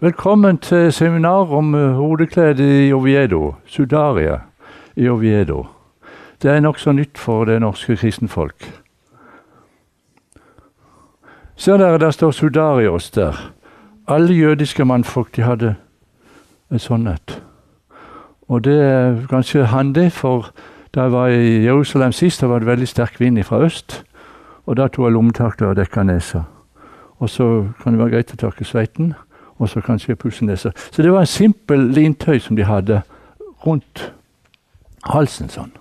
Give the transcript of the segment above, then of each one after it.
Velkommen til seminar om hodeklede i Oviedo, Sudaria i Oviedo. Det er nokså nytt for det norske kristenfolk. Ser dere, der står Sudarios der. Alle jødiske mannfolk de hadde et sånt et. Og det er ganske handig, for da jeg var i Jerusalem sist, da var det veldig sterk vind fra øst. Og da tok jeg lommetørkle og dekka nesa. Og så kan det være greit å tørke sveiten og så kanskje pussenese. Så det var en simpel lintøy som de hadde rundt halsen sånn.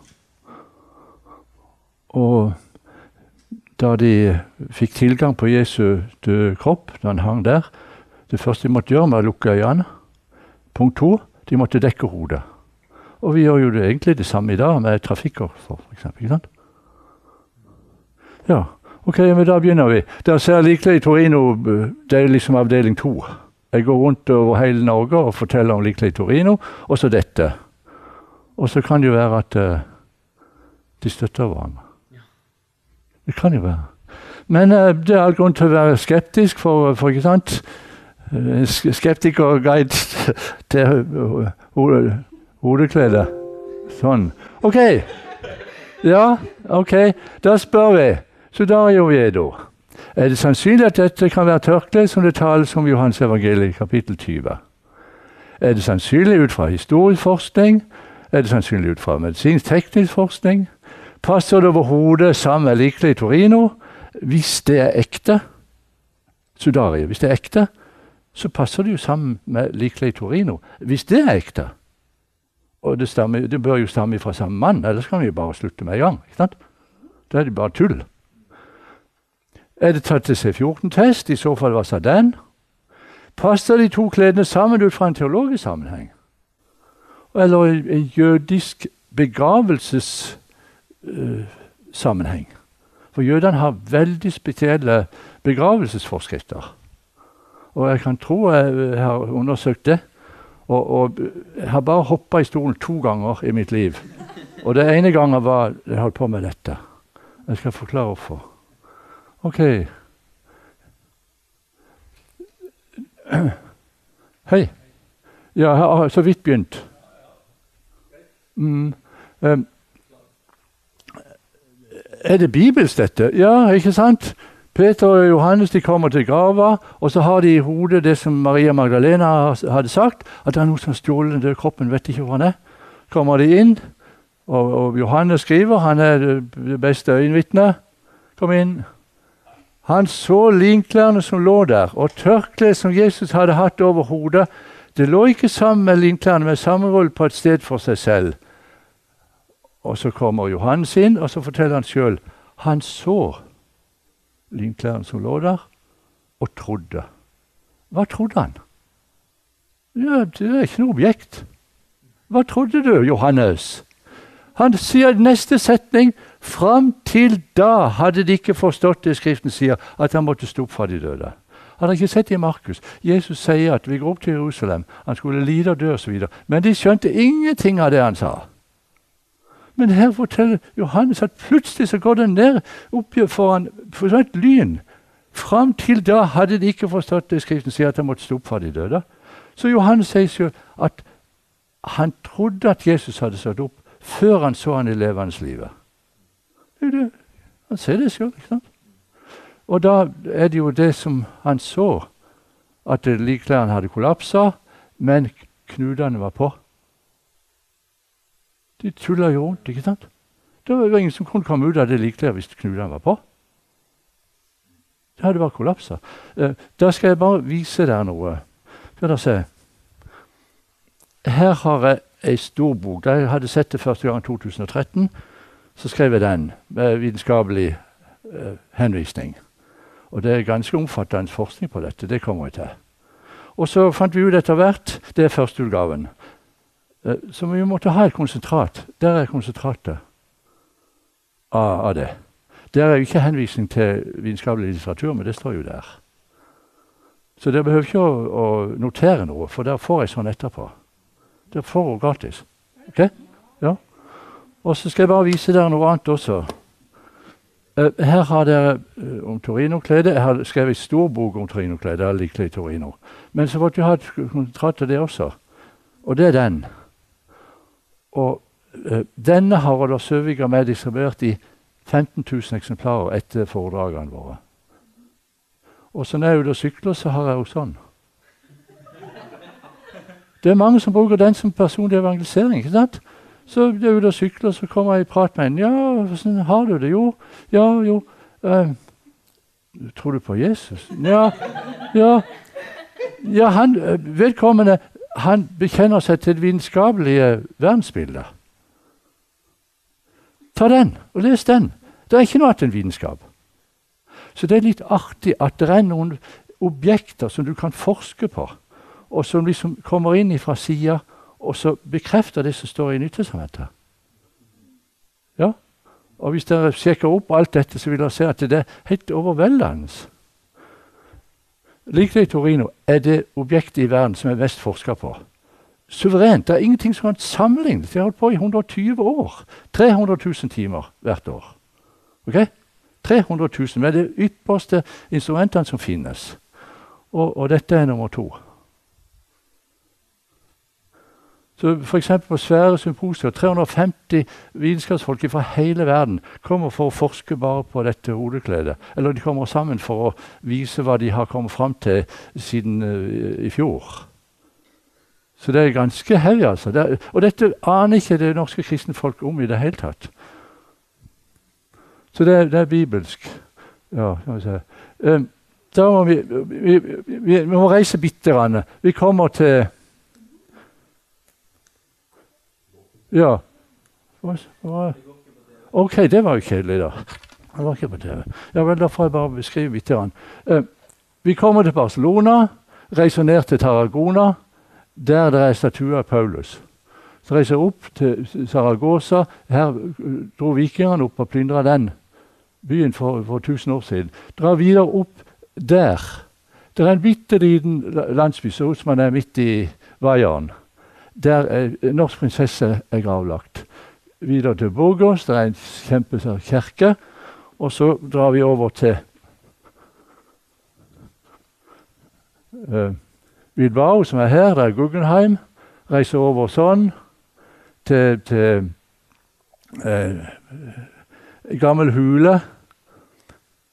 Og da de fikk tilgang på Jesu døde kropp, da han hang der Det første de måtte gjøre, var å lukke øynene. Punkt to de måtte dekke hodet. Og vi gjør jo det egentlig det samme i dag med trafikkoffer, f.eks. Ja, ok, men da begynner vi. Der ser jeg likelig i Torino, det er liksom avdeling to. Jeg går rundt over hele Norge og forteller om Likle Torino, og så dette. Og så kan det jo være at uh, de støtter hverandre. Det kan jo være. Men uh, det er all grunn til å være skeptisk, for, for ikke sant uh, Skeptikerguide til hodekledet. Sånn. OK. Ja, OK. Da spør vi. Så da Er det sannsynlig at dette kan være tørkle, som det tales om i Johans evangeliet kapittel 20? Er det sannsynlig ut fra historisk forskning? Er det sannsynlig ut fra medisinsk-teknisk forskning? Passer det overhodet sammen med likelig Torino? Hvis det er ekte, Sudarie, hvis det er ekte, så passer det jo sammen med likelig Torino. Hvis det er ekte, og det, stemmer, det bør jo stamme fra samme mann, ellers kan vi jo bare slutte med en gang. ikke sant? Da er det bare tull. Er det tatt til C14-test? I så fall, hva sa den? Passer de to kledene sammen ut fra en teologisk sammenheng? Eller en jødisk begravelsessammenheng? Uh, For jødene har veldig spesielle begravelsesforskrifter. Og jeg kan tro jeg har undersøkt det. Og, og jeg har bare hoppa i stolen to ganger i mitt liv. Og det ene gangen var jeg holdt på med dette. Jeg skal forklare hvorfor. Ok. Hei. Ja, jeg har så vidt begynt. Mm. Um, er det bibelsk, dette? Ja, ikke sant? Peter og Johannes de kommer til grava, og så har de i hodet det som Maria Magdalena hadde sagt, at det er noen som har stjålet den kroppen. vet ikke hvor han er. Kommer de inn, og, og Johannes skriver, han er det beste øyenvitnet. Kom inn. Han så linklærne som lå der, og tørkleet som Jesus hadde hatt over hodet. Det lå ikke sammen med linklærne, men sammenrullet på et sted for seg selv. Og Så kommer Johannes inn, og så forteller han sjøl. Han så linklærne som lå der, og trodde. Hva trodde han? Ja, Det er ikke noe objekt. Hva trodde du, Johannes? Han sier neste setning Fram til da hadde de ikke forstått det Skriften sier, at han måtte stå opp fra de døde. Han har ikke sett det i Markus. Jesus sier at vi går opp til Jerusalem. Han skulle lide og dø osv. Men de skjønte ingenting av det han sa. Men her forteller Johannes at plutselig så går det ned opp foran for et lyn. Fram til da hadde de ikke forstått det Skriften sier, at han måtte stå opp fra de døde. Så Johannes sier jo at han trodde at Jesus hadde stått opp før han så han i levende livet. Han ser det sjøl. Og da er det jo det som han så, at likklærne hadde kollapsa, men knutene var på. De tulla jo rundt, ikke sant? Det var ingen som kunne komme ut av det likklær hvis knutene var på. Det hadde bare kollapsa. Eh, da skal jeg bare vise dere noe. Skal dere se. Her har jeg ei stor bok. Jeg hadde sett det første gang i 2013 så skrev jeg den med vitenskapelig uh, henvisning. Og det er ganske omfattende forskning på dette. Det kommer jeg til. Og så fant vi ut etter hvert Det er førsteutgaven. Eh, så vi måtte ha et konsentrat. Der er konsentratet av, av det. Der er jo ikke henvisning til vitenskapelig litteratur, men det står jo der. Så dere behøver ikke å, å, notere noe, for der får jeg sånn etterpå. Det får hun gratis. Ok? Og så skal jeg bare vise dere noe annet også. Uh, her har dere uh, om Torino-kledet. Jeg har skrevet en stor bok om Torino-kledet. Jeg liker i Torino. Men så måtte vi ha et kontrat av det også. Og det er den. Og uh, denne har Oddar Søvik og meg distribuert i 15 000 eksemplarer etter foredragene våre. Og så når jeg er ute og sykler, så har jeg jo sånn. Det er mange som bruker den som personlig evangelisering. ikke sant? Så jeg er ute og sykler, så kommer jeg i prat med en. 'Ja, åssen har du det?' 'Jo, ja, jo.' Uh, 'Tror du på Jesus?' Ja, ja. ja han, øh, vedkommende han bekjenner seg til det vitenskapelige verdensbildet. Ta den, og les den. Det er ikke noe annet enn vitenskap. Så det er litt artig at det er noen objekter som du kan forske på, og som liksom kommer inn fra sida, og så bekrefter det som står i Nyttestamentet. Ja? Og hvis dere sjekker opp alt dette, så vil dere se at det er helt overveldende. Like i Torino er det objektet i verden som er mest forska på. Suverent. Det er ingenting som kan sammenlignes. De har holdt på i 120 år. 300 000 timer hvert år. Ok? 300 000 med de ypperste instrumentene som finnes. Og, og dette er nummer to. Så F.eks. på svære symposier 350 vitenskapsfolk fra hele verden kommer for å forske bare på dette hodekledet. Eller de kommer sammen for å vise hva de har kommet fram til siden uh, i fjor. Så det er ganske heavy. altså. Det er, og dette aner ikke det norske kristne folk om i det hele tatt. Så det, det er bibelsk. Ja, skal vi se. Um, da må vi, vi, vi, vi, må reise bitte grann. Vi kommer til Ja. OK, det var jo kjedelig, da. Det var ikke på TV. Ja vel, Da får jeg bare beskrive litt. Uh, vi kommer til Barcelona, reiser ned til Tarragona, der det er statue av Paulus. Så reiser jeg opp til Saragosa. Her dro vikingene opp og plyndra den byen for, for 1000 år siden. Drar videre opp der. Det er en bitte liten landsby så ut som man er midt i Vaieren. Der er norsk prinsesse er gravlagt. Videre til Burgos, det er en kjempestor kirke. Og så drar vi over til uh, Bilbao, som er her. Det er Guggenheim. Reiser over sånn til, til uh, gammel hule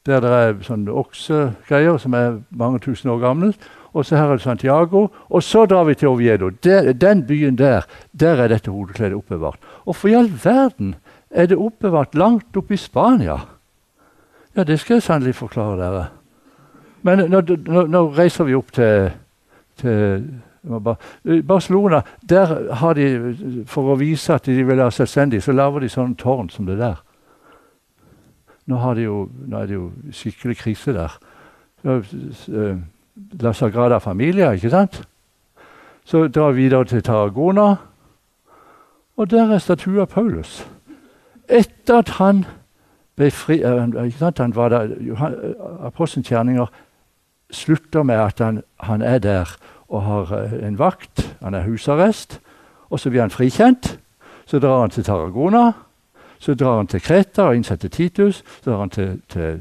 der det er sånne oksegreier som er mange tusen år gamle. Og så her er det Santiago. Og så drar vi til Oviedo. Der, den byen der, der er dette hodekledet oppbevart. Og for i all verden er det oppbevart langt oppe i Spania? Ja, det skal jeg sannelig forklare dere. Men nå, nå, nå reiser vi opp til, til Barcelona. Der har de, for å vise at de vil være selvstendige, så lager de sånne tårn som det der. Nå, de jo, nå, er det jo skikkelig krise der. La Sagrada Familia, ikke sant? Så drar vi videre til Tarragona, og der er statuen av Paulus. Etter at han ble fri ikke sant? Han var der, Apostelens gjerninger slutter med at han, han, er der og har en vakt. Han er husarrest. Og så blir han frikjent. Så drar han til Tarragona. Så drar han til Kreta og innsetter Titus. Så drar han til, til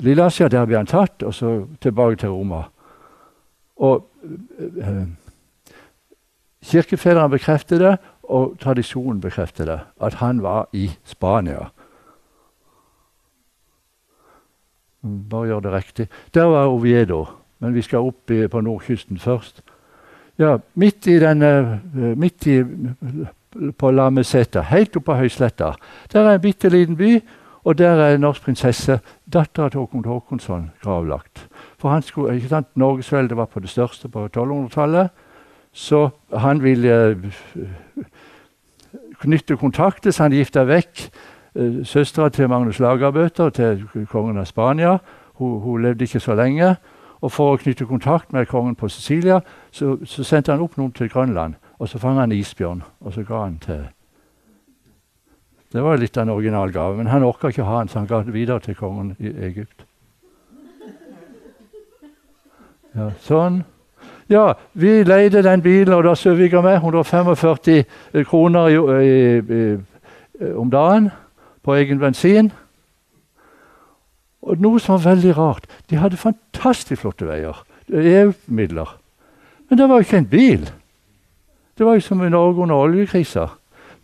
Lilleasia, der blir han tatt, og så tilbake til Roma. Og eh, Kirkefedrene bekrefter det, og tradisjonen bekrefter det, at han var i Spania. Bare gjør det riktig. Der var Oviedo, men vi skal opp på nordkysten først. Ja, midt i denne, midt i på Lameseta, helt oppe på høysletta. Der er en bitte liten by, og der er norsk prinsesse, dattera til Håkon Håkonsson, gravlagt. For han skulle, ikke sant, Norgesveldet var på det største på 1200-tallet, så han ville uh, knytte kontakter, så han gifta vekk uh, søstera til Magnus Lagerbøter, til kongen av Spania. Hun, hun, levde ikke så lenge. Og for å knytte kontakt med kongen på Sicilia, så, så sendte han opp noen til Grønland Og så fanga han isbjørn, og så ga han til Det var litt av en original gave, men han orka ikke ha den, så han ga den videre til kongen i Egypt. Ja, sånn. Ja, vi leide den bilen, og da Søvik vi med, 145 kroner i, i, i, om dagen på egen bensin. Og noe som var veldig rart De hadde fantastisk flotte veier. EU-midler. Men det var jo ikke en bil. Det var jo som i Norge under oljekrisa.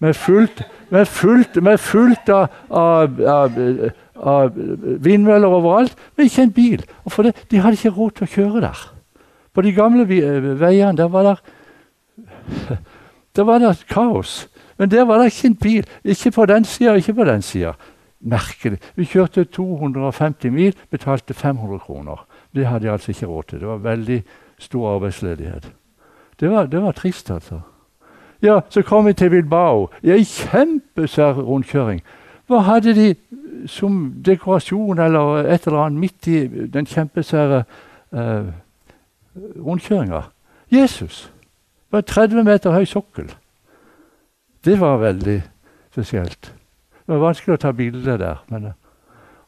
Med fullt, med fullt, med fullt av, av, av, av, vindmøller overalt, men ikke en bil. Og det, De hadde ikke råd til å kjøre der. På de gamle veiene der var det der var det kaos. Men der var det ikke en bil. Ikke på den sida, ikke på den sida. Merkelig. Vi kjørte 250 mil, betalte 500 kroner. Det hadde jeg altså ikke råd til. Det var veldig stor arbeidsledighet. Det var, det var trist, altså. Ja, Så kom vi til Bilbao. I ei kjempesvær rundkjøring. Hva hadde de som dekorasjon eller et eller annet midt i den kjempesvære uh, rundkjøringa? Jesus. Det var 30 meter høy sokkel. Det var veldig spesielt. Det var vanskelig å ta bilde der. Men,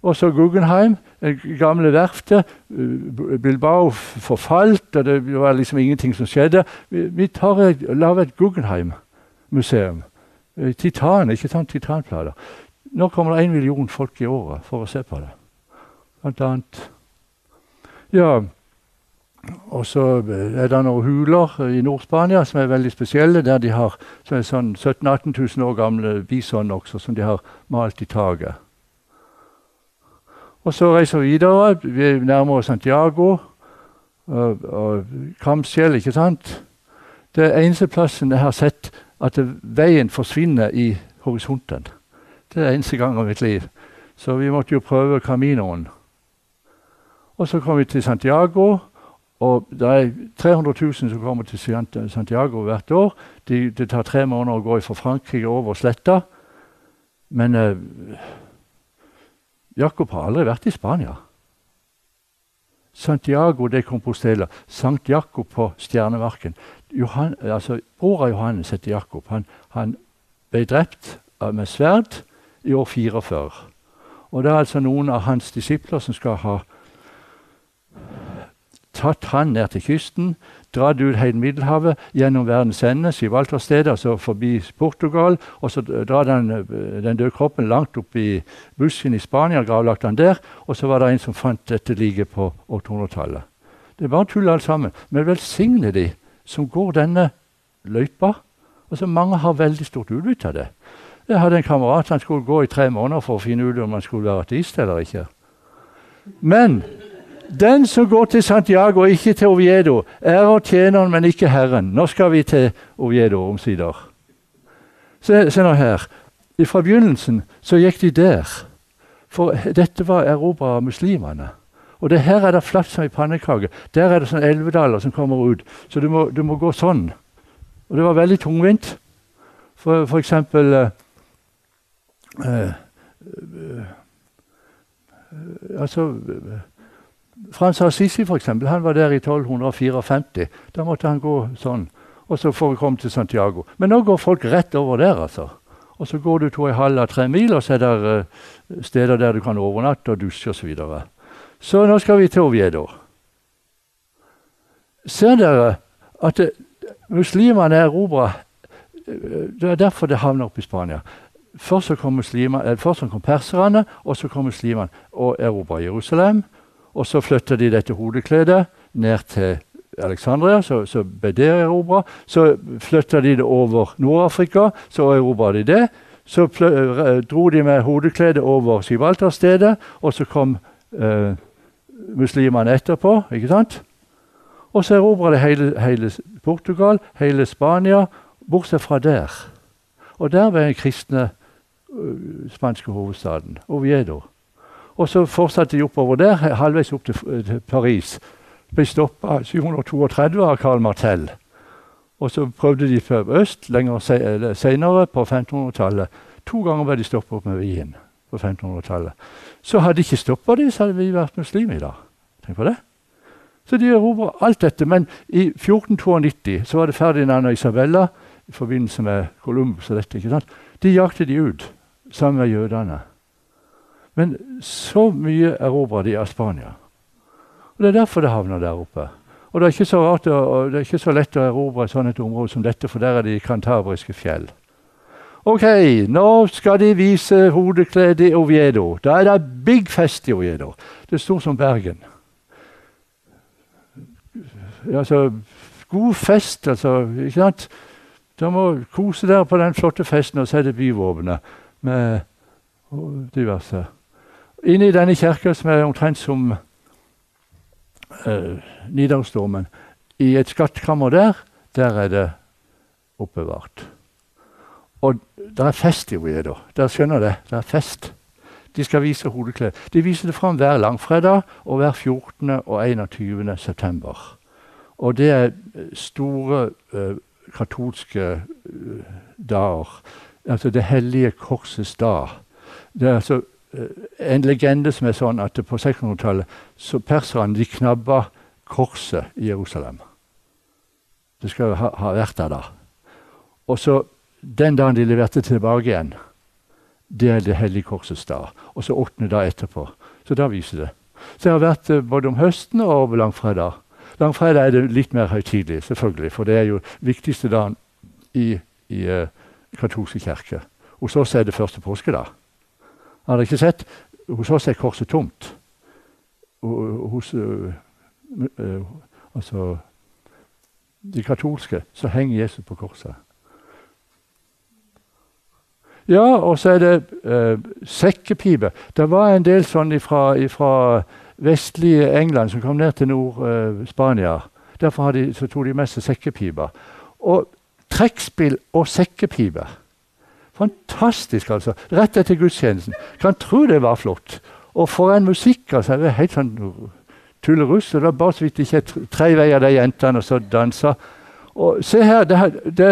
og så Guggenheim, det gamle verftet. Bilbao forfalt, og det var liksom ingenting som skjedde. Vi, vi lager et Guggenheim-museum. Titan, ikke sant? Titanplater. Nå kommer det én million folk i året for å se på det. Blant annet Ja, og så er det noen huler i Nord-Spania som er veldig spesielle, der de har sånn 17 000-18 000 år gamle bison også, som de har malt i taket. Og så reiser vi videre. Vi nærmer oss Santiago og, og Kamskjell, ikke sant? Det er eneste plassen jeg har sett at veien forsvinner i horisonten. Det er eneste gang i mitt liv. Så vi måtte jo prøve Caminoen. Og så kom vi til Santiago. Og Det er 300 000 som kommer til Santiago hvert år. De, det tar tre måneder å gå fra Frankrike over sletta. Men eh, Jakob har aldri vært i Spania. Santiago de Compostela, Sankt Jakob på Stjernemarken. Johan, altså, Bror av Johannes heter Jakob. Han, han, ble drept med sverd i år 44. Og det er altså noen av hans disipler som skal ha tatt han ned til kysten, dratt ut hele Middelhavet, gjennom verdens ende, Gibraltarstedet, altså forbi Portugal. Og så drar han eh, den døde kroppen langt opp i busken i Spania, gravlagt han der. Og så var det en som fant dette liket på 800-tallet. Det er bare tull alt sammen. Men velsigne de som går denne løypa. Og så Mange har veldig stort utbytte av det. Jeg hadde en kamerat han skulle gå i tre måneder for å finne ut om han skulle være ateist eller ikke. Men den som går til Santiago, ikke til Oviedo, ærer tjeneren, men ikke Herren. Nå skal vi til Oviedo omsider. Se, se nå her. Fra begynnelsen så gikk de der. For dette var erobra av muslimene. Og det her er det flatt som ei pannekake. Der er det sånn elvedaler som kommer ut. Så du må, du må, gå sånn. Og det var veldig tungvint. For, for eksempel uh, uh, uh, Altså Frans Assisi for eksempel, han var der i 1254. Da måtte han gå sånn. Og så får vi komme til Santiago. Men nå går folk rett over der, altså. Og så går du to og en halv av tre mil, og så er det uh, steder der du kan overnatte og dusje osv. Så, videre. så nå skal vi til Oviedo. Ser dere at det, muslimene erobra eh, Det er derfor det havner oppe i Spania. Først så kom, først så kom perserne, og så kom muslimene og erobra Jerusalem. Og så flytta de dette hodekledet ned til Alexandria, så, så ble det erobra. Så flytta de det over Nord-Afrika, så erobra de det. Så dro de med hodekledet over Gibraltarstedet, og så kom eh, muslimene etterpå. ikke sant? Og så erobra de hele, hele, Portugal, hele Spania, bortsett fra der. Og der var den kristne uh, spanske hovedstaden, Oviedo. Og så fortsatte de oppover der, halvveis opp til, til Paris. Ble stoppa 732 av Karl Martell. Og så prøvde de før øst lenger senere, på 1500-tallet. To ganger ble de stoppa opp med Wien på 1500-tallet. Så hadde de ikke stoppa dem, så hadde vi vært muslimer i dag. Tenk på det. Så de erobra alt dette. Men i 1492 så var det Ferdinand og Isabella i forbindelse med Columbus og dette. ikke sant? De jakte de ut sammen med jødene. Men så mye erobra de av Spania. Og Det er derfor det havner der oppe. Og Det er ikke så, rart, det er ikke så lett å erobre et sånt område som dette, for der er de kantabriske fjell. Ok, nå skal de vise hodekledet i Oviedo. Da er det big fest i Oviedo. Det er stort som Bergen. Altså, god fest, altså. ikke sant? Da må kose dere på den flotte festen og sette byvåpenet med diverse. Inne i denne kirka, som er omtrent som uh, Nidarosdomen, i et skattkammer der, der er det oppbevart. Og det er fest i Oviedo. Dere skjønner det? Det er fest. De skal vise hodeklær. De viser det fram hver langfredag og hver 14. og 21. september. Og det er store uh, katolske uh, dager. Altså Det hellige korsets dag. Det er altså en legende som er sånn at på 600-tallet så perserne de knabba korset i Jerusalem. Det skal ha, ha vært der da. Og så den dagen de leverte tilbake igjen, det er Det hellige korsets dag. Og så åttende dag etterpå. Så da viser det. Så jeg har vært eh, både om høsten og over langfredag. Langfredag er det litt mer høytidelig, selvfølgelig, for det er jo viktigste dagen i, i uh, katolske kirke. Hos oss er det første påskedag. Har dere ikke sett? Hos oss er korset tomt. Hos altså, de katolske så henger Jesus på korset. Ja, og så er det uh, sekkepipe. Det var en del sånn fra vestlige England som kom ned til Nord-Spania. Derfor de, så tok de med seg sekkepiper. Og trekkspill og sekkepipe. Fantastisk, altså. Rett etter gudstjenesten. Kan tro det var flott. Og for en musikk, altså. Det er helt sånn tulleruss. Det var bare så vidt ikke tre veier de jentene og så dansa. Og se her, det, det,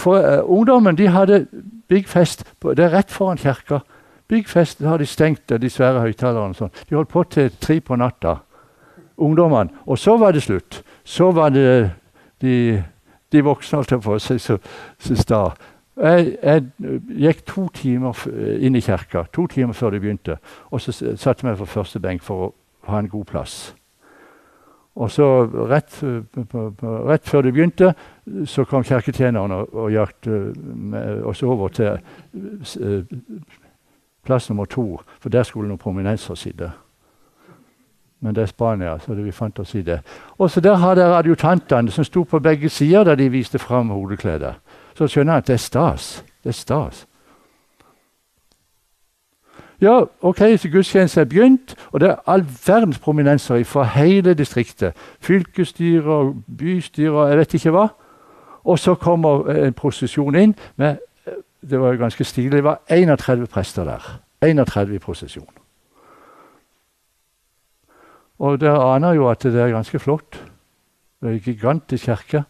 for uh, Ungdommen de hadde big fest. På, det er rett foran kirka. Big fest har de stengt, de svære høyttalerne. Sånn. De holdt på til tre på natta, ungdommene. Og så var det slutt. Så var det de, de voksne, holdt jeg på å si, som sta. Jeg, jeg, gikk to timer inn i kirka, to timer før de begynte. Og så satte jeg meg på første benk for å ha en god plass. Og så rett, rett, før det begynte, så kom kirketjeneren og, og jakte oss over til uh, plass nummer to, for der skulle noen prominenser sitte. Men det er Spania, så det vi fant oss i det. Og så Der har dere adjutantene som sto på begge sider da de viste fram hodekledet. Så skjønner jeg at det er stas. Det er stas. Ja, ok, så gudstjenesten er begynt, og det er all verdens prominenser fra hele distriktet. Fylkesstyre og bystyre jeg vet ikke hva. Og så kommer en prosesjon inn med Det var jo ganske stilig. Det var 31 prester der. 31 i prosesjon. Og dere aner jo at det er ganske flott. Det er en gigantisk kirke.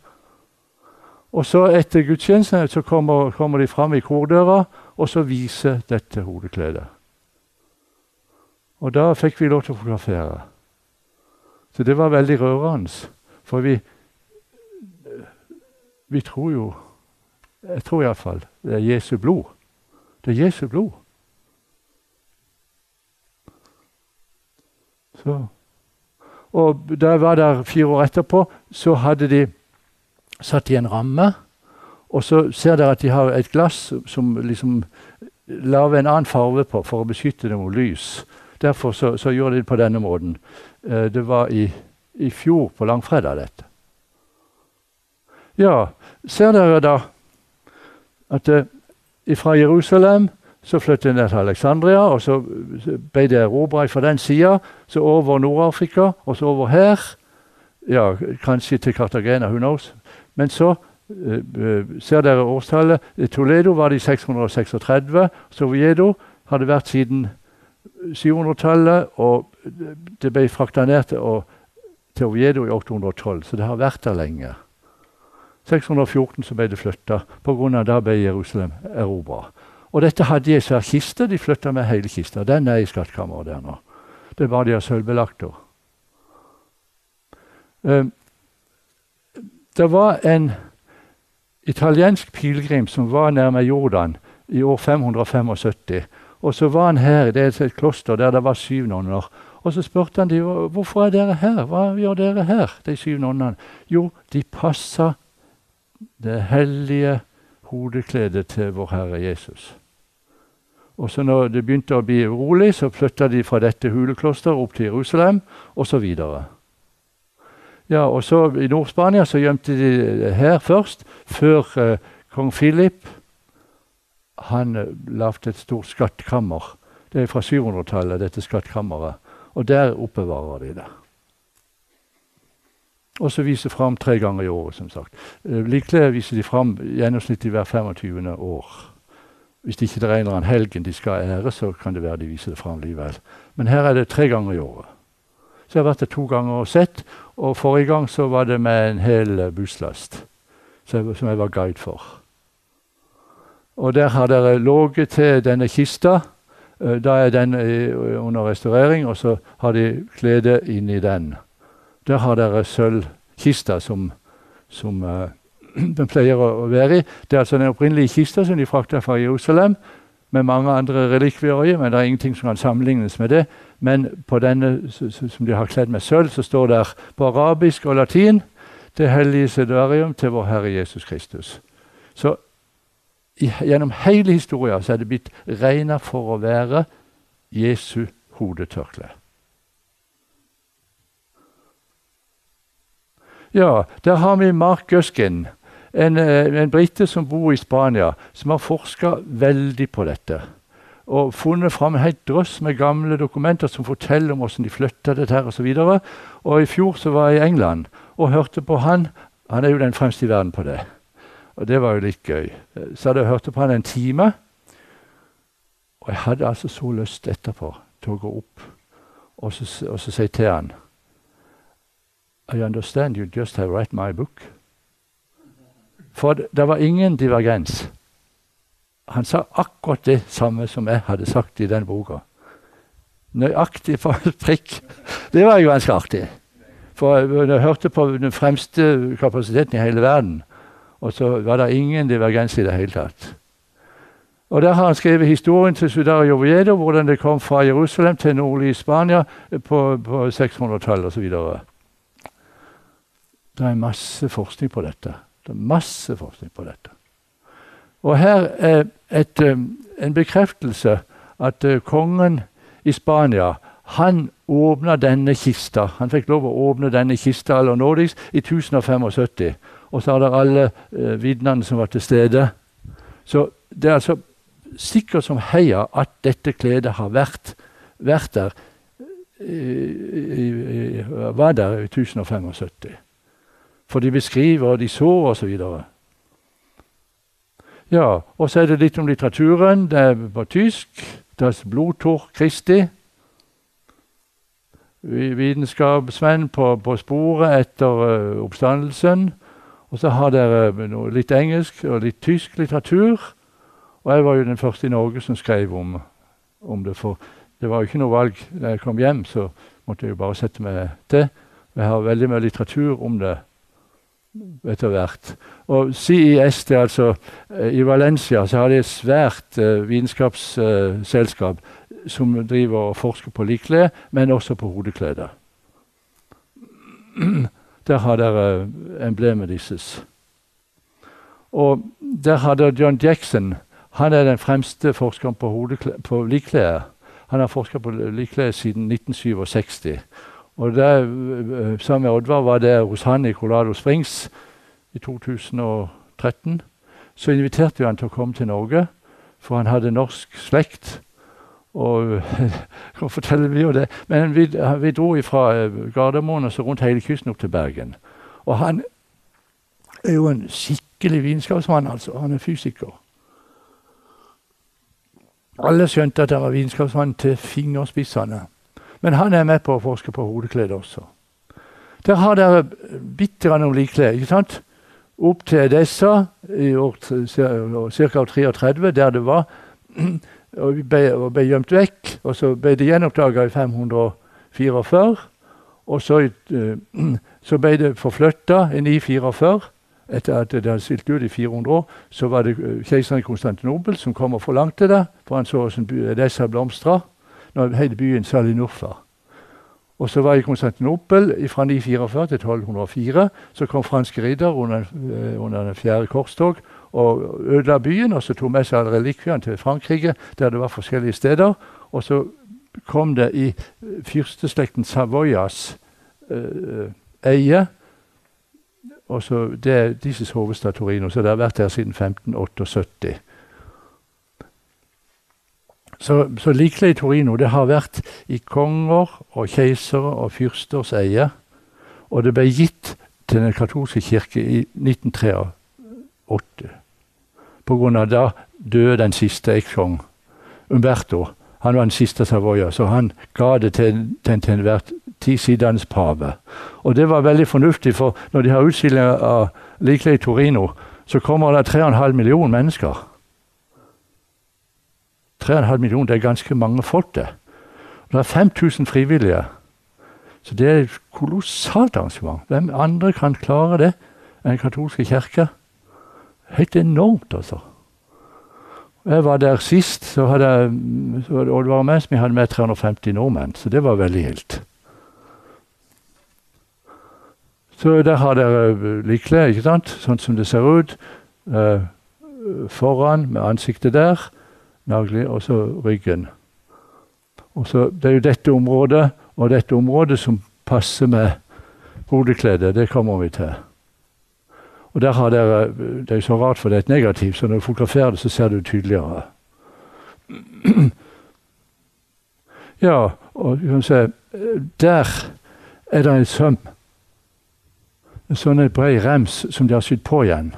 Og så etter gudstjenesten så kommer, kommer de fram i kordøra, og så viser dette hodekledet. Og da fikk vi lov til å fotografere. Så det var veldig rørende. For vi, vi tror jo Jeg tror iallfall det er Jesu blod. Det er Jesu blod. Så. Og da jeg var der fire år etterpå, så hadde de satt i en ramme. Og så ser dere at de har et glass som liksom lager en annen farve på for å beskytte det mot lys. Derfor så, så gjorde de det på denne måten. Eh, det var i, i fjor på langfredag, dette. Ja, ser dere da at eh, fra Jerusalem så flyttet de til Alexandria, og så ble det erobra fra den sida. Så over Nord-Afrika, og så over her. Ja, kanskje til Cartagena, who knows. Men så uh, ser dere årstallet. I Toledo var det i 636. Sovjedo hadde vært siden 700-tallet, og det ble frakta ned til, til Oviedo i 812. Så det har vært der lenge. 614 så ble det flytta, pga. da ble Jerusalem erobra. Og dette hadde de i svær kiste. De flytta med hele kista. Den er i skattkammeret der nå. Det er bare de har sølvbelagt henne. Det var en italiensk pilegrim som var nærme Jordan i år 575. Og så var han her, er et kloster der det var syv nonner. Og så spurte han de, hvorfor er dere her. Hva gjør dere her, de syv nonnene? Jo, de passa det hellige hodekledet til vår Herre Jesus. Og så når det begynte å bli urolig, så flytta de fra dette huleklosteret opp til Jerusalem osv. Ja, og så I Nord-Spania så gjemte de her først, før eh, kong Philip han eh, lagde et stort skattkammer. Det er fra 700-tallet, dette skattkammeret. Og der oppbevarer de det. Og så viser fram tre ganger i året, som sagt. Eh, Likeledes viser de fram gjennomsnittlig hver 25. år. Hvis det ikke regner en helgen de skal ære, så kan det være de viser det fram likevel. Men her er det tre ganger i året. Så jeg har vært der to ganger og sett. Og forrige gang så var det med en hel eh, busslast som jeg var guide for. Og der har dere ligget til denne kista. Eh, da er den under restaurering, og så har de kledet inni den. Der har dere sølvkista som, som uh, den pleier å være i. Det er altså den opprinnelige kista som de frakta fra Jerusalem, med mange andre relikvier i, men det er ingenting som kan sammenlignes med det. Men på denne som de har kledd med sølv, så står det på arabisk og latin det hellige sedarium til vår Herre Jesus Kristus. Så gjennom hele historien så er det blitt regna for å være Jesu hodetørkle. Ja, der har vi Mark Guskin, en, eh, en brite som bor i Spania, som har forska veldig på dette. Og funnet fram en helt drøss med gamle dokumenter som forteller om hvordan de flytta dette her osv. Og, så og i fjor så var jeg i England og hørte på han. Han er jo den fremste i verden på det. Og det var jo litt gøy. Så hadde jeg hørt på han en time. Og jeg hadde altså så lyst etterpå til å gå opp og så, og så si til han i understand you just have read my book. For det var ingen divergens. Han sa akkurat det samme som jeg hadde sagt i den boka. Nøyaktig på prikk. Det var jo ganske artig. For jeg hørte på den fremste kapasiteten i hele verden, og så var det ingen divergens i det hele tatt. Og Der har han skrevet historien til Sudario Oviedo, hvordan det kom fra Jerusalem til nordlig Spania på, på 600-tallet osv. Det er masse forskning på dette. Det er masse forskning på dette. Og her er et, en bekreftelse at uh, kongen i Spania han åpna denne kista. Han fikk lov å åpne denne kista aller nådigst i 1075. Og så har dere alle eh, vitnene som var til stede. Så det er altså sikkert som heia at dette kledet har vært, vært der i, i, var der i 1075. For de beskriver, og de så, osv. Ja, og så er det litt om litteraturen. Det er på tysk. Das Blodtor Christi. Vitenskapsmenn på, på sporet etter uh, oppstandelsen. Og så har dere uh, litt engelsk og litt tysk litteratur. Og jeg var jo den første i Norge som skrev om, om det. For det var jo ikke noe valg da jeg kom hjem, så måtte jeg jo bare sette meg til. Jeg har veldig mye litteratur om det etter hvert. Og CIS, det er altså eh, I Valencia så har de et svært uh, vitenskapsselskap uh, som driver og forsker på likklær, men også på hodeklær. Der har dere emblemet deres. Og der har John Jackson. Han er den fremste forskeren på, på likklær. Han har forska på likklær siden 1967. Og der, øh, Sammen med Oddvar var det hos han i Colorado Springs i 2013. Så inviterte vi han til å komme til Norge, for han hadde norsk slekt. Og kan fortelle vi jo det. Men vi, vi dro fra øh, Gardermoen og så rundt hele kysten opp til Bergen. Og han er jo en skikkelig vitenskapsmann, altså. Han er fysiker. Alle skjønte at han var vitenskapsmann til fingerspissene. Men han er med på å forske på hodeklede også. Der har dere bitte grann om likklede. ikke sant? Opp til Edessa i år ca. 33, der det var. Og ble, og ble gjemt vekk. Og så ble det gjenoppdaga i 544. Og så, eh, så ble det forflytta i 944. Etter at det hadde stilt ut i 400 år, så var det eh, keiseren i Konstantinopel som kom og forlangte det. For han så hvordan disse blomstra når hele byen Salinurfa. Og så var jeg i Konstantinopel fra 944 til 1204. Så kom franske riddere under, eh, under den fjerde korstog og ødela byen. Og så tok med seg alle relikviene til Frankrike, der det var forskjellige steder. Og så kom det i fyrsteslekten Savoyas uh, eie. Og så Det er deres hovedstad Torino, så det har vært der siden 1578. Så, så likelig i Torino det har vært i konger og keisere og fyrsters eie. Og det ble gitt til den katolske kirke i 1983. På grunn av da døde den siste ekskong, Umberto. Han var den siste Savoia, så han ga det til den til enhver tid sittende pave. Og det var veldig fornuftig, for når de har utstillinger av likelig i Torino, så kommer det 3,5 millioner mennesker. 3,5 millioner, det er ganske mange folk, det. Det er 5000 frivillige. Så det er et kolossalt arrangement. Hvem andre kan klare det enn Den katolske kirke? Helt enormt, altså. Jeg var der sist, så hadde jeg, så og det var mens vi hadde med 350 nordmenn, så det var veldig gildt. Så der har dere likklær, ikke sant? sånn som det ser ut. Eh, foran med ansiktet der, nagler, og så ryggen. Og så, Det er jo dette området og dette området som passer med hodekledet. Det kommer vi til. Og der har dere, Det er så rart, for det er et negativ, så når du fotograferer det, så ser du tydeligere. Ja, og du kan se Der er det en søm. En sånn bred rems som de har sydd på igjen.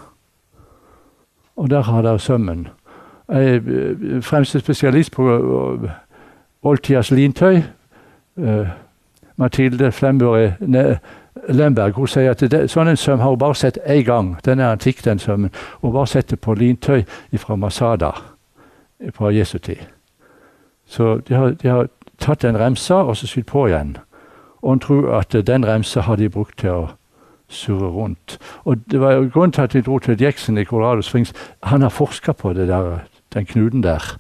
Og der har dere sømmen. Jeg er eh, fremste spesialist på eh, oldtidas lintøy. Uh, Mathilde Flemborg Lemberg hun sier at det, sånn en søm har hun bare sett én gang. Den er antikk, den sømmen. Hun bare sett det på lintøy fra Masada fra Jesu tid. Så de har, de har tatt en remse og så sydd på igjen. Og hun tror at den remsa har de brukt til å surre rundt. Og det var Grunnen til at de dro til Jackson i Colorado Springs, han har forska på det der, den knuten der.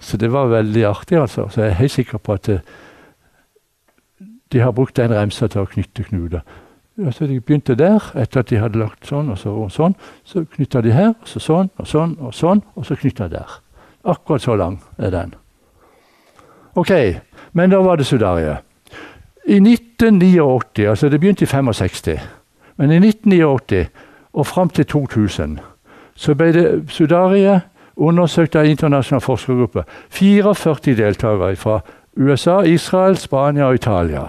Så det var veldig artig, altså. Så jeg er helt sikker på at de har brukt den remsa til å knytte knuter. Så de begynte der, etter at de hadde lagt sånn og så og sånn. Så knytta de her, og så sånn og sånn og sånn, og så knytta der. Akkurat så lang er den. Ok, men da var det sudarie. I 1989, altså det begynte i 65, men i 1989 og fram til 2000 så ble det Sudaria undersøkt av internasjonal forskergruppe. 44 deltakere fra USA, Israel, Spania og Italia.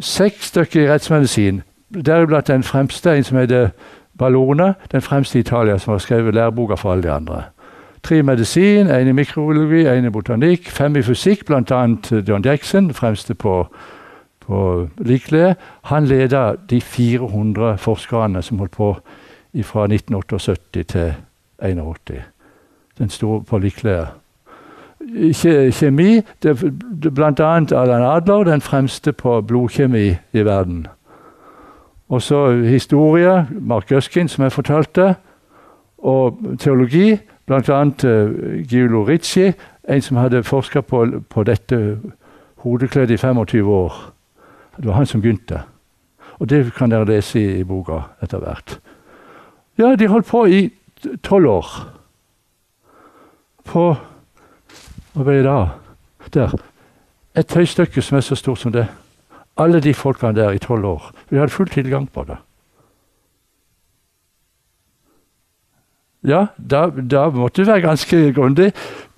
Seks stykker i rettsmedisin, deriblant den fremste, en som heter Ballone, den fremste i Italia, som har skrevet læreboka for alle de andre. Tre i medisin, én i mikrobiologi, én i botanikk, fem i fysikk, bl.a. John Jackson, fremste på, på likeleie. Han leda de 400 forskerne som holdt på fra 1978 til 1981. Den store likeleie kjemi. Det, det, annet Allan Adler, den fremste på blodkjemi i verden. Og så historie, Mark Guskin, som jeg fortalte. Og teologi, bl.a. Uh, Giulo Ricci, en som hadde forska på, på, dette hodekledet i 25 år. Det var han som begynte. Og det kan dere lese i, i boka etter hvert. Ja, de holdt på i tolv år. På hva ble det da? Der. Et tøystykke som er så stort som det. Alle de folkene der i tolv år. Vi hadde full tilgang på det. Ja, da, da måtte det være ganske grundig.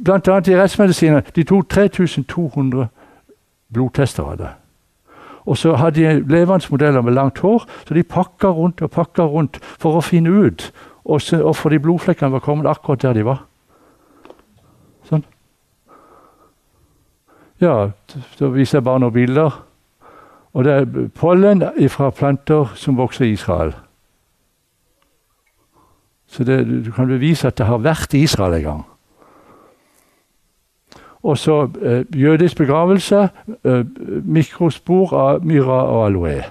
Blant annet i rettsmedisinen. De tok 3200 blodtester av det. Og så hadde de levende modeller med langt hår, så de pakka rundt og pakka rundt for å finne ut hvorfor de blodflekkene var kommet akkurat der de var. Sånn. Ja, da viser jeg bare noen bilder. Og det er pollen fra planter som vokser i Israel. Så det, du kan bevise at det har vært i Israel en gang. Og så eh, jødisk begravelse. Eh, mikrospor av myra og aloe.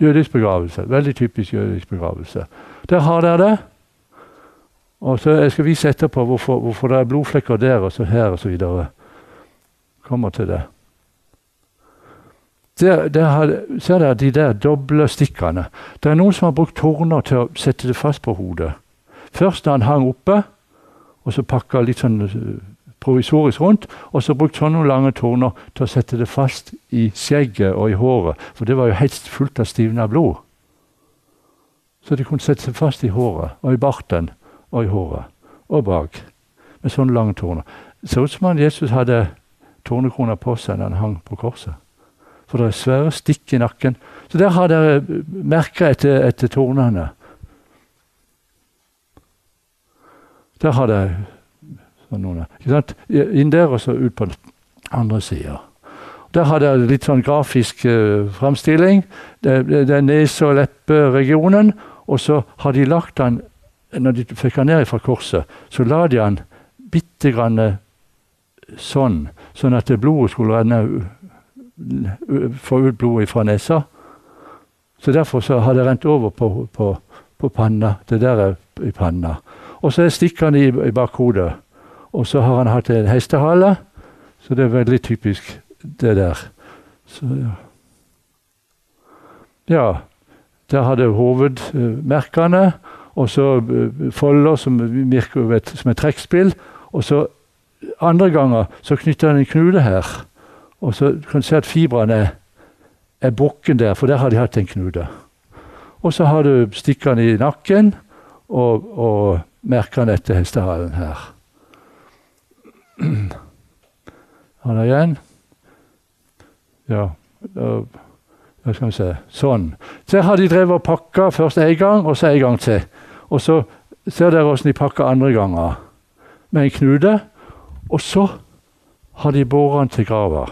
Jødisk begravelse. Veldig typisk jødisk begravelse. Der har dere det. Og så Jeg skal vise etterpå hvorfor, hvorfor det er blodflekker der og så her osv. Kommer til det. Der, der har, ser dere de der doble stikkene. Det er noen som har brukt torner til å sette det fast på hodet. Først da han hang oppe, og så pakka litt sånn eh, provisorisk rundt. Og så brukt sånne lange torner til å sette det fast i skjegget og i håret. For det var jo helt fullt av stivna blod. Så de kunne sette seg fast i håret og i barten og i håret og bak. Med sånne lange torne. Så ut som om Jesus hadde tornekrona på seg når han hang på korset. For det er svære stikk i nakken. Så der har dere merka etter, etter tornene. Der har dere sånn noen, Inn der og så ut på den andre sida. Der har dere litt sånn grafisk uh, framstilling. Det, det, det er nese- og lepperegionen. Og så har de lagt den Når de fikk den ned fra korset, så la de den bitte grann sånn, sånn at blodet skulle renne Få ut blodet fra nesa. Så derfor så har det rent over på, på, på panna. Det der er i panna. Og så stikker han i, i bakhodet. Og så har han hatt en hestehale, så det er veldig typisk det der. Så, ja. ja. Der har det hovedmerkene, og så uh, folder som virker som et trekkspill. Og så andre ganger så knytter han en knute her. Og så kan du se at fibrene er, er bukken der, for der har de hatt en knute. Og så har du stikkene i nakken og, og merkene etter hestehalen her. Han er igjen. Ja, hva skal vi se Sånn. Så har de drevet og pakka først én gang, og så en gang til. Og så ser dere hvordan de pakker andre ganger. Med en knute. Og så har de båret den til grava.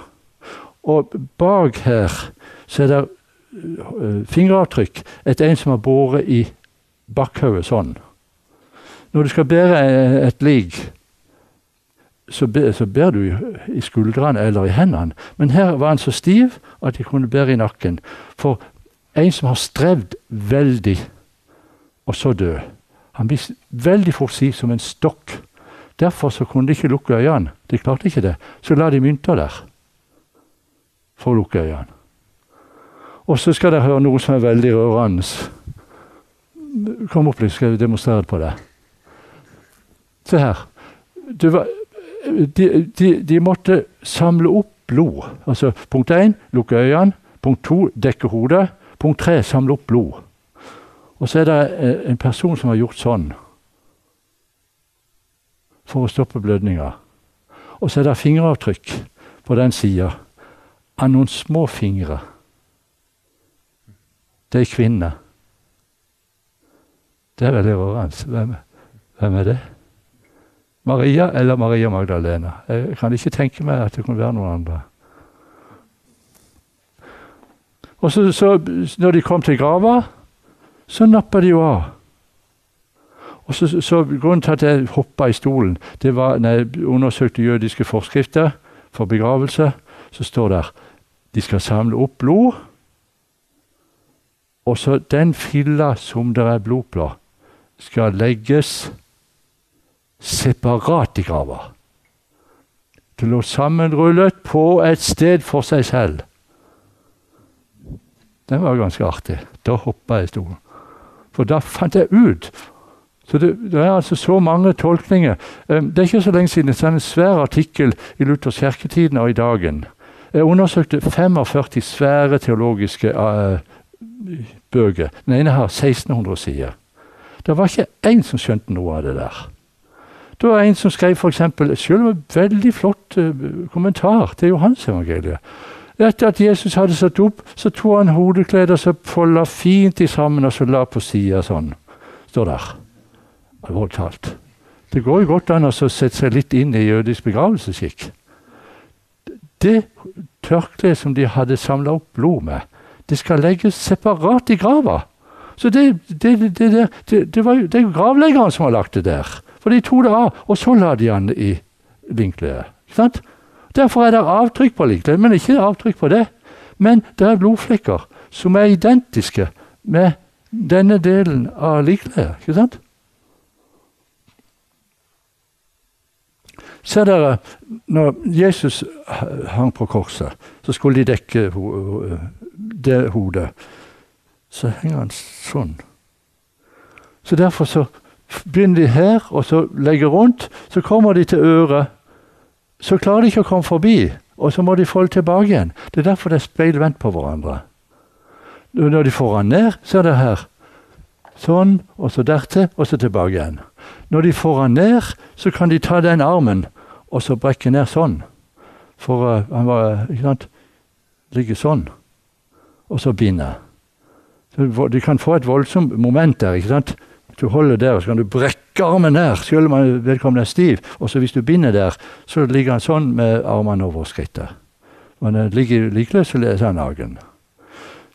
Og bak her så er det uh, fingeravtrykk etter en som har båret i bakkhodet sånn. Når du skal bære et lik, så, bærer så ber du i skuldrene eller i hendene. Men her var han så stiv at de kunne bære i nakken. For en som har strevd veldig, og så dø. Han blir veldig fort si som en stokk. Derfor så kunne de ikke lukke øynene. De klarte ikke det. Så la de mynter der for å lukke øynene. Og så skal dere høre noe som er veldig rørende. Kom opp litt, skal jeg demonstrere på det. Se her. Var, de, de, de, måtte samle opp blod. Altså punkt én lukke øynene. Punkt to dekke hodet. Punkt tre samle opp blod. Og så er det eh, en person som har gjort sånn for å stoppe blødninga. Og så er det fingeravtrykk på den sida av noen små fingre. Det er kvinne. Det er veldig rørende. Hvem, hvem er det? Maria eller Maria Magdalena. Jeg kan ikke tenke meg at det kunne være noen andre. Og så, så når de kom til grava, så nappa de jo av. Og så, så Grunnen til at jeg hoppa i stolen, det var når jeg undersøkte jødiske forskrifter for begravelse. Så står der de skal samle opp blod. Og så den filla som det er blod på, skal legges separat i grava. Det lå sammenrullet på et sted for seg selv. Den var ganske artig. Da hoppa jeg i stolen. For da fant jeg ut så det, det, er altså så mange tolkninger. Det er ikke så lenge siden det er en svær artikkel i Luthers kirketiden og i Dagen. Jeg undersøkte 45 svære teologiske uh, bøker. Den ene har 1600 sider. Det var ikke én som skjønte noe av det der. Det var en som skrev for eksempel, selv en veldig flott uh, kommentar til Johansevangeliet. Etter at Jesus hadde satt opp, så tok han hodekledet og så folda fint i sammen og så la på sida sånn. Står der. Alvorlig talt. Det går jo godt an å sette seg litt inn i jødisk begravelsesskikk. Det tørkleet som de hadde samla opp blod med, det skal legges separat i grava. Så det, det, det, det, var jo, er jo gravleggeren som har lagt det der For de tok det av, og så la de han i linkledet. Ikke sant? Derfor er det avtrykk på linkledet, men ikke avtrykk på det. Men det er blodflekker som er identiske med denne delen av likkledet. Ikke sant? Ser dere, når Jesus hang på korset, så skulle de dekke det hodet. Så henger han sånn. Så derfor så begynner de her, og så legger rundt. Så kommer de til øret. Så klarer de ikke å komme forbi, og så må de folde tilbake igjen. Det er derfor det er speilvendt på hverandre. Når de får han ned, så er det her. Sånn, og så dertil, og så tilbake igjen. Når de får han ned, så kan de ta den armen og så brekke ned sånn. For uh, han var ikke sant, ligge sånn, og så binde. De kan få et voldsomt moment der. ikke sant? Du holder der, og så kan du brekke armen ned, selv om vedkommende er stiv. Og så hvis du binder der, så ligger han sånn med armene over skrittet. Men han ligger likeløs, så er han naken.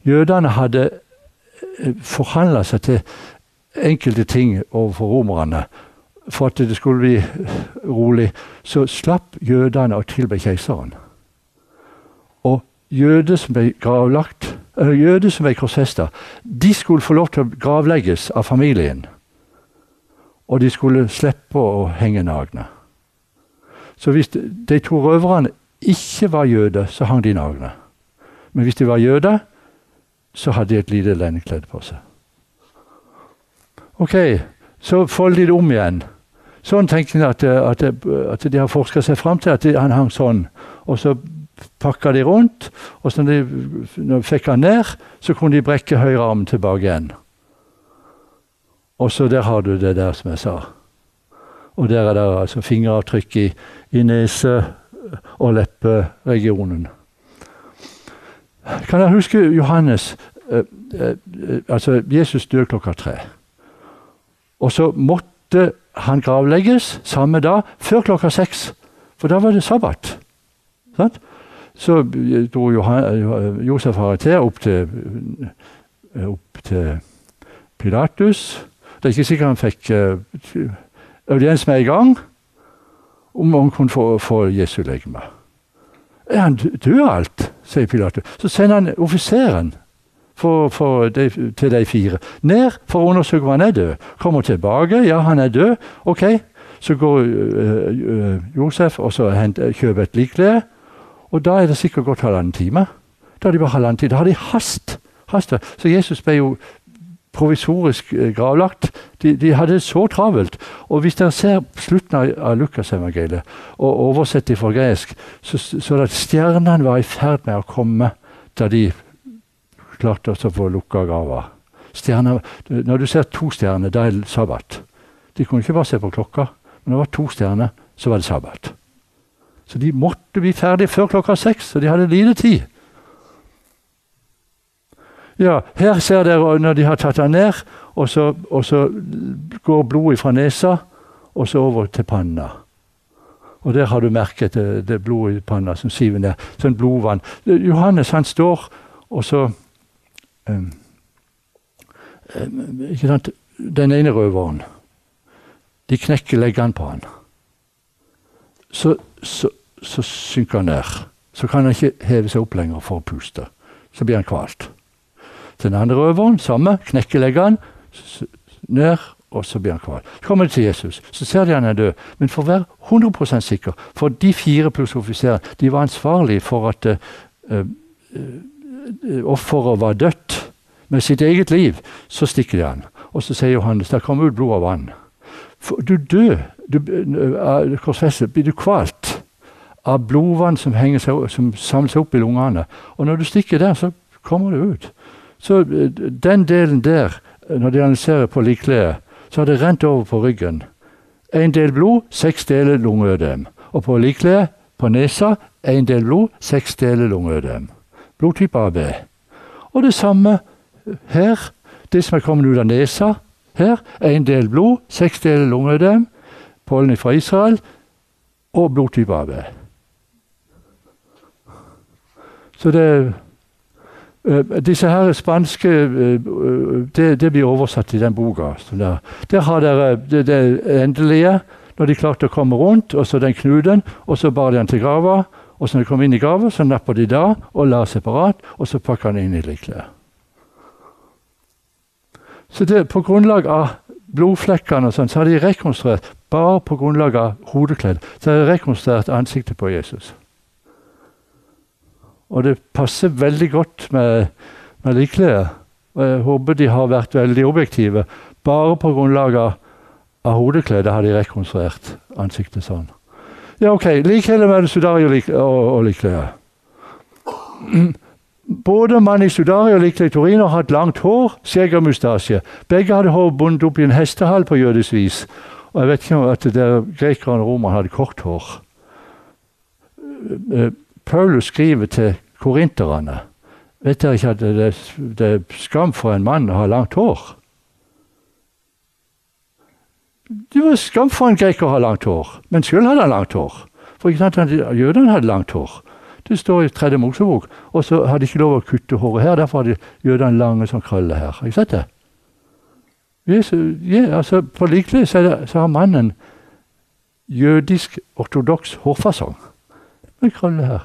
Jødene hadde eh, forhandla seg til enkelte ting overfor romerne for at det skulle bli rolig. Så slapp jødene å tilbe keiseren. Og jøder som ble gravlagt, jøder som ble korsfesta, de skulle få lov til å gravlegges av familien. Og de skulle slippe å henge nagne. Så hvis de to røverne ikke var jøder, så hang de nagne. Men hvis de var jøder, så hadde de et lite lendekledd på seg. Ok, så folder de det om igjen. Sånn tenker de at, at, at, de har forska seg fram til at han hang sånn. Og så pakka de rundt, og så når de, når de fikk han ned, så kunne de brekke høyre arm tilbake igjen. Og så der har du det der som jeg sa. Og der er det altså fingeravtrykk i, i nese- og lepperegionen. Kan jeg huske Johannes eh, eh, Altså, Jesus døde klokka tre. Og så måtte han gravlegges samme dag, før klokka seks. For da var det sabbat. Sant? Så dro Johan, Josef Haritea opp til, opp til Pilatus. Det er ikke sikkert han fikk uh, audiens med en gang om han kunne få, få Jesu legeme. Er han død alt, sier Pilatus. Så sender han offiseren for, for de, til de fire ned for å undersøke om han er død. Kommer tilbake, ja, han er død. Ok, så går uh, Josef og så henter, kjøper et likklede. Og da er det sikkert gått halvannen time. Da har de bare halvannen tid. Da har de hast. hast. Så Jesus ble jo provisorisk gravlagt. De, de, hadde det så travelt. Og hvis dere ser slutten av, av Lukasevangeliet og oversetter fra gresk, så, så at stjernene var i ferd med å komme da de klarte å få lukka grava. Når du ser to stjerner, da er det sabbat. De kunne ikke bare se på klokka. Men når det var to stjerner, så var det sabbat. Så de måtte bli ferdige før klokka seks, så de hadde lite tid. Ja, Her ser dere når de har tatt han ned, og så, og så går blodet fra nesa og så over til panna. Og der har du merket det, det blodet i panna som siver ned. Sånn blodvann. Johannes han står, og så um, Ikke sant? Den ene røveren. De knekker leggene på han. Så, så, så synker han ned. Så kan han ikke heve seg opp lenger for å puste. Så blir han kvalt. Den andre røveren, samme, knekkeleggeren leggene, ned, og så blir han kval. Så kommer de til Jesus, så ser de han er død. Men for å være 100 sikker, for de fire pluss offiseren, de var ansvarlige for at uh, uh, offeret var dødt. Med sitt eget liv så stikker de han. Og så sier Johannes der kommer ut blod og vann. For du dør, du, korsfestet, blir du kvalt av blodvann som, seg, som samler seg opp i lungene. Og når du stikker der, så kommer det ut. Så den delen der når de analyserer på likkledet, så har det rent over på ryggen. Én del blod, seks deler lungeødem. Og på likkledet, på nesa, én del blod, seks deler lungeødem. Blodtype AB. Og det samme her. Det som er kommet ut av nesa her, én del blod, seks deler lungeødem. Pollen fra Israel og blodtype AB. Så det Uh, disse her spanske uh, det, det, blir oversatt i den boka. Der. der. har dere det, det, endelige, når de klarte å komme rundt, og så den knuten, og så bar de den til grava. Og så når de kom inn i grava, så napper de da og la separat, og så pakker han inn i likklær. Så det, på grunnlag av blodflekkene og sånn, så har de rekonstruert bare på grunnlag av hodekledd. Så har de rekonstruert ansiktet på Jesus. Og det passer veldig godt med, med likklær. Og jeg håper de har vært veldig objektive. Bare på grunnlag av, av har de rekonstruert ansiktet sånn. Ja, OK. Likheter mellom Sudari og, lik. Både mann i Sudari og likklær i Torino har hatt langt hår, skjegg og mustasje. Begge hadde hår bundet opp i en hestehall på jødisk vis. Og jeg vet ikke om at grekerne og romerne hadde kort hår. Eh, Paulus skriver til korinterne Vet dere ikke at det, det er skam for en mann å ha langt hår? Det var skam for en greker å ha langt hår, men sjøl hadde han langt hår. For ikke sant, Jødene hadde langt hår. Det står i Tredje Mosebok. Og så hadde de ikke lov å kutte håret her, derfor hadde jødene lange sånn krøller her. Har du sett det? Jesus, ja, altså, på likelig så, så, har mannen jødisk ortodoks hårfasong med krøller her.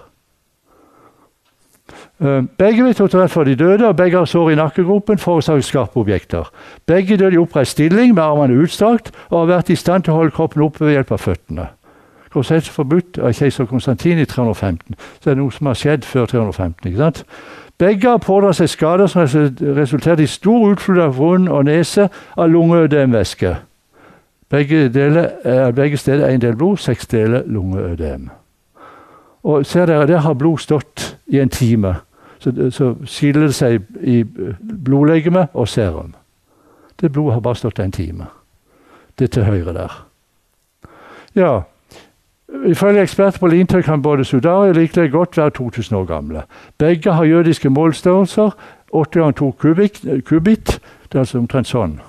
Uh, begge ble rett for de døde, og begge har sår i nakkegropen forårsaket skarpe objekter. Begge døde i oppreist stilling med armene utstrakt og har vært i stand til å holde kroppen oppe ved hjelp av føttene. Korsett forbudt av keiser Konstantin i 315. Så det er noe som har skjedd før 315. ikke sant? Begge har pådratt seg skader som resulterte i stor utflod av vond og nese av lungeødemvæske. Begge, deler, begge steder én del blod, seks deler lungeødem. Og ser dere, Der har blod stått i en time så, så skiller det seg i blodlegeme og serum. Det blodet har bare stått en time. Det til høyre der. Ja, Ifølge eksperter på lintøy kan både Sudari og likelig godt være 2000 år gamle. Begge har jødiske målstørrelser. 8 ganger 2 kubit, kubit, det er altså omtrent sånn.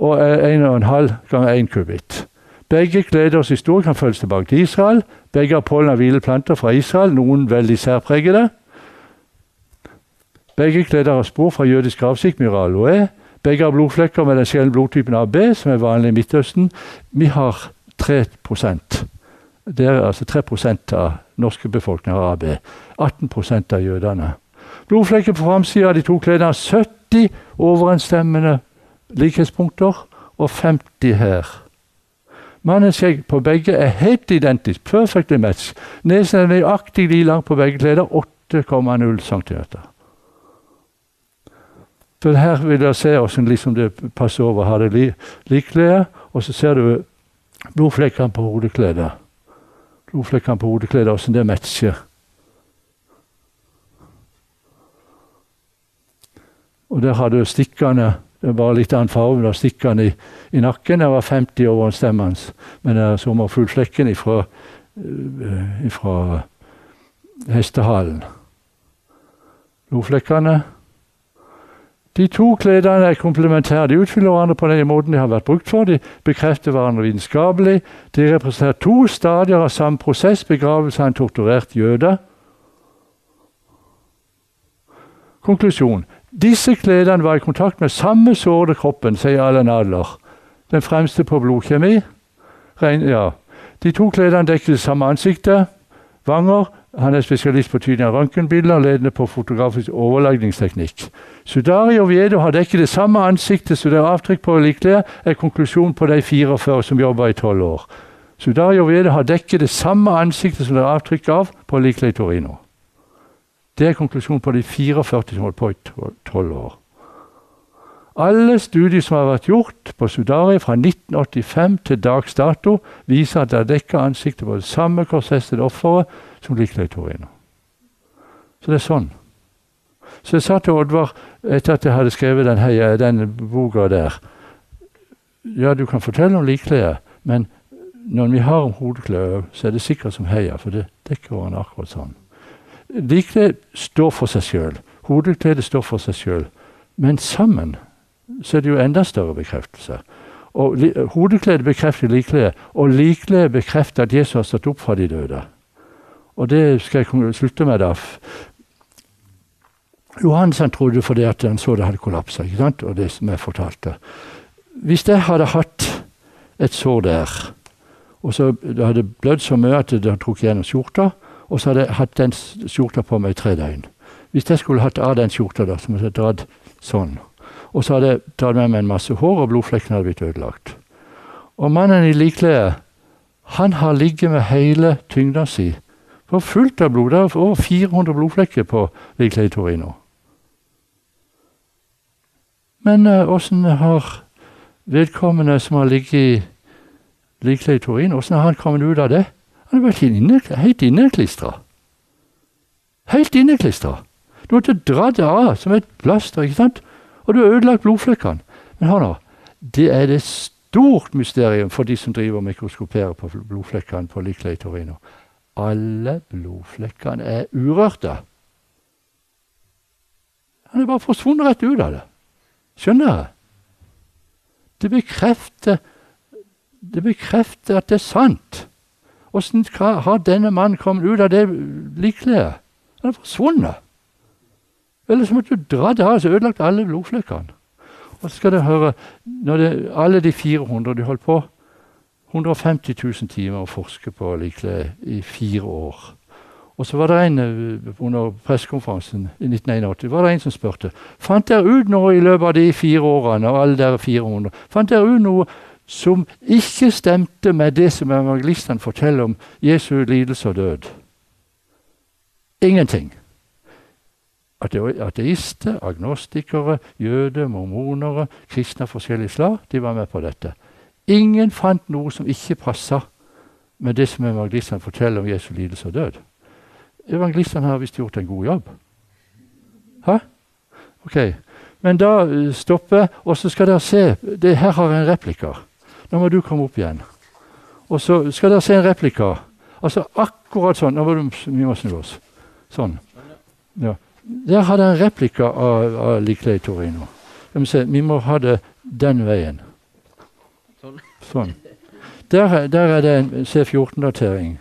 Og 1,5 ganger 1 kubit. Begge gleders historie kan følges tilbake til Israel. Begge har pollen av hvileplanter fra Israel, noen veldig særpregede. Begge kleder har spor fra jødisk gravsikt, og aloe. Begge har blodflekker med den sjeldne blodtypen AB, som er vanlig i Midtøsten. Vi har 3% Det er altså 3 av norske befolkning har AB. 18 av jødene. Blodflekker på framsida av de to klærne har 70 overensstemmende likhetspunkter, og 50 her. Mannens skjegg på begge er helt identisk. Perfectly match. Nesen er nøyaktig like lang på begge klær. 8,0 cm. For her vil dere se hvordan liksom det passer over. Har det li, likklær, og så ser du blodflekkene på hodekledet. Blodflekkene på hodekledet, hvordan det matcher. Og der har du stikkene. Det var litt annen farge av stikkene i, i, nakken. Det var 50 over stemmen hans. Men det er sommerfuglflekken ifra, uh, ifra hestehalen. Blodflekkene de to kledene er komplementære. De utfyller hverandre på den måten de har vært brukt for. De bekrefter hverandre vitenskapelig. De representerer to stadier av samme prosess, begravelse av en torturert jøde. Konklusjon. Disse kledene var i kontakt med samme sårede kroppen, sier Allen Adler. Den fremste på blodkjemi. Ja. De to kledene dekker det samme ansiktet. Vanger, han er spesialist på tydning av røntgenbilder, ledende på fotografisk overlagningsteknikk. Sudari og Viedo har dekket det samme ansiktet så det er avtrykk på likklær, er konklusjonen på de 44 som jobber i tolv år. Sudari og Viedo har dekket det samme ansiktet som det er avtrykk av på likklær i Torino. Det er konklusjonen på de 44 som holdt på i tolv år. Alle studier som har vært gjort på Sudari fra 1985 til dags dato, viser at det dekker ansiktet på det samme korsfestede offeret som Torino. Så det er sånn. Så jeg sa til Oddvar etter at jeg hadde skrevet den, her, den boka der Ja, du kan fortelle om likklær, men når vi har om hodeklær, så er det sikkert som heia, for det dekker årene akkurat sånn. Likklær står for seg sjøl. Hodekledet står for seg sjøl. Men sammen så er det jo enda større bekreftelse. Og Hodekledet bekrefter likklær, og likklær bekrefter at Jesus har stått opp fra de døde. Og det skal jeg slutte med, da. Johannes han trodde fordi at han så det hadde kollapsa, og det som jeg fortalte. Hvis jeg hadde hatt et sår der, og så det hadde blødd så mye at det trukket gjennom skjorta, og så hadde jeg hatt den skjorta på meg i tre døgn Hvis jeg skulle hatt av den skjorta, da, så måtte jeg dratt sånn. Og så hadde jeg tatt med meg en masse hår, og blodflekkene hadde blitt ødelagt. Og mannen i likklede, han har ligget med hele tyngda si for fullt av blod. Det er over 400 blodflekker på likklede Torino. Men åssen uh, har vedkommende som har ligget i likklede Torino, åssen har han kommet ut av det? Han har vært inne, helt inneklistra. Helt inneklistra. Du måtte dra det av som et plaster, ikke sant? Og du har ødelagt blodflekkene. Men hør nå, det er det stort mysterium for de som driver og mikroskoperer på blodflekkene på Liclay Torino. Alle blodflekkene er urørte. Han er bare forsvunnet rett ut av det. Skjønner dere? Det bekrefter, det bekrefter at det er sant. Åssen har denne mannen kommet ut av det likkledet? Han er forsvunnet. Eller så måtte du dra det av, så ødelagt alle blodflekkene. Og så skal du høre det, Alle de 400 de holdt på 150 000 timer å forske på likkledet i fire år. Og så var det en eh, under pressekonferansen i 1981 var det en som spurte fant dere ut noe i løpet av de fire årene av alle dere 400, fant dere ut noe som ikke stemte med det som evangelistene forteller om Jesu lidelse og død? Ingenting. Ateister, agnostikere, jøder, mormonere, kristne av forskjellige slag, de var med på dette. Ingen fant noe som ikke passa med det som evangelistene forteller om Jesu lidelse og død. Evangelistene har visst gjort en god jobb. Hæ? Ok. Men da eh, stopper og så skal dere se det Her har jeg en replika. Nå må du komme opp igjen. Og så skal dere se en replika. Altså akkurat sånn. Nå må du, vi må snu oss. Sånn. Ja. Der hadde han en replika av, av Liklei Torino. Vi må, se, vi må ha det den veien. Sånn. sånn. Der, der, er det en C14-datering.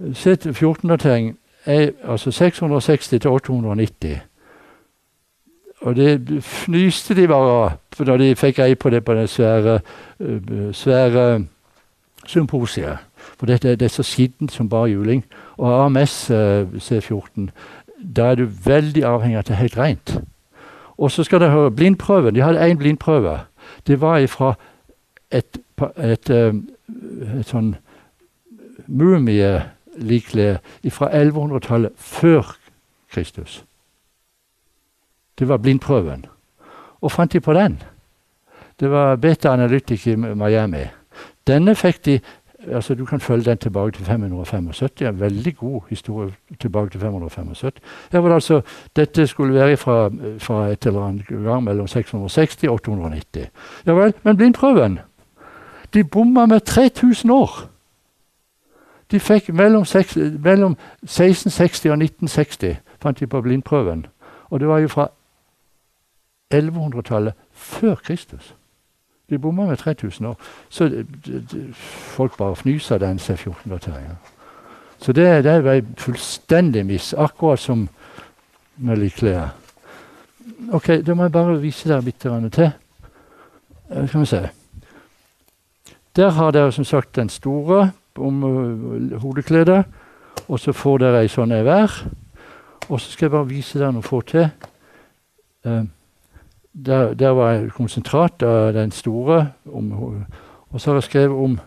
C14-datering er altså 660 til 890. Og det fnyste de bare av da de fikk ei på det på det svære, uh, svære symposiet. For dette det er så skittent som bare juling. Og AMS eh, C14, da er du veldig avhengig av at det er helt rent. Og så skal dere høre blindprøven. De hadde én blindprøve. Det var fra et, et, et, eh, et sånn mumielikle fra 1100-tallet før Kristus. Det var blindprøven. Og fant de på den? Det var Beta Analytic i Miami. Denne fikk de altså Du kan følge den tilbake til 575. En veldig god historie tilbake til 575. Her var det altså, Dette skulle være fra, fra et eller annet gang mellom 660 og 890. Ja vel, men blindprøven De bomma med 3000 år! De fikk mellom, mellom 1660 og 1960 fant de på blindprøven. Og det var jo fra 1100-tallet før Kristus. De bomma med 3000 år. Så de, folk bare fnyser den C14-dateringa. Så det, det var fullstendig miss, akkurat som med likklær. Ok, da må jeg bare vise dere litt til. Uh, skal vi se. Der har dere som sagt den store om uh, hodekledet. Og så får dere ei sånn ei hver. Og så skal jeg bare vise dere noe få til. Uh, der, der var et konsentrat av den store. Om, og så har jeg skrevet om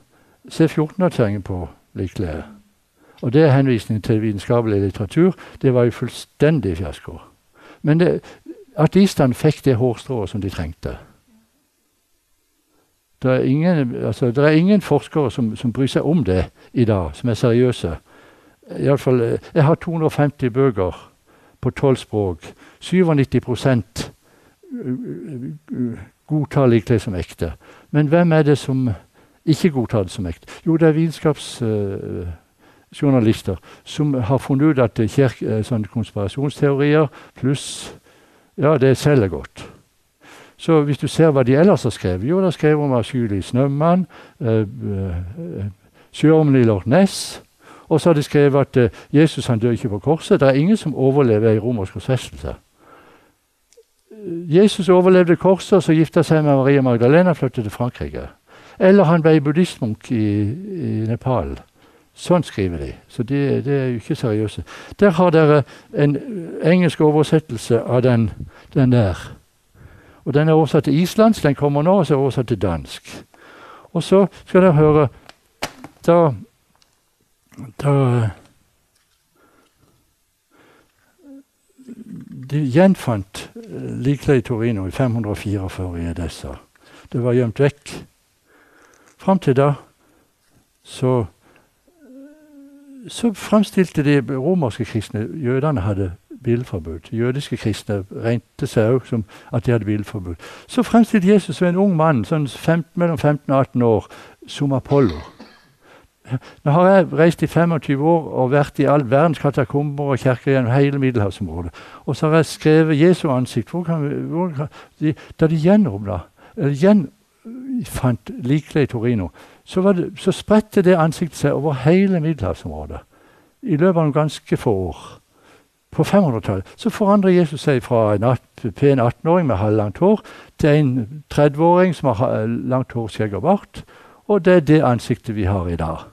C14-dateringen på likklede. Og det er henvisning til vitenskapelig litteratur. Det var jo fullstendig fiasko. Men det, ateistene fikk det hårstrået som de trengte. Det er ingen, altså, det er ingen forskere som, som, bryr seg om det i dag, som er seriøse. I fall, eh, jeg har 250 bøker på tolv språk. 97 godtar likeledes som ekte. Men hvem er det som ikke godtar det som ekte? Jo, det er vitenskapsjournalister uh, som har funnet ut at kirk, uh, sånne konspirasjonsteorier pluss Ja, det selger godt. Så hvis du ser hva de ellers har skrevet Jo, de har skrevet om avskyelig snømann, uh, uh, sjøormen i Loch Ness. Og så har de skrevet at uh, Jesus han dør ikke på korset. Det er ingen som overlever i romersk korsfestelse. Jesus overlevde korset, og så gifta seg med Maria Magdalena og flyttet til Frankrike. Eller han ble buddhistmunk i, i Nepal. Sånn skriver de. Så det, det er jo ikke seriøse. Der har dere en engelsk oversettelse av den, den der. Og Den er oversatt til islandsk, den kommer nå, og så er oversatt til dansk. Og så skal dere høre Da, da De gjenfant likeleid i Torino i 544 i Edessa. Det var gjemt vekk. Fram til da så så fremstilte de romerske kristne Jødene hadde bilforbud. Jødiske kristne regnet seg òg som at de hadde bilforbud. Så fremstilte Jesus som en ung mann sånn 15, mellom 15 og 18 år som Apollo. Nå har jeg reist i 25 år og vært i all verdens katakomber og kirker gjennom hele middelhavsområdet. Og så har jeg skrevet Jesu ansikt. Hvor kan hvor kan, de, da de gjenåpna, eller gjenfant i Torino, så, det, så spredte det ansiktet seg over hele middelhavsområdet i løpet av ganske få år. På 500-tallet så forandrer Jesus seg fra en pen 18-åring med halvlangt hår til en 30-åring som har langt hår, skjegg og bart. Og det er det ansiktet vi har i dag.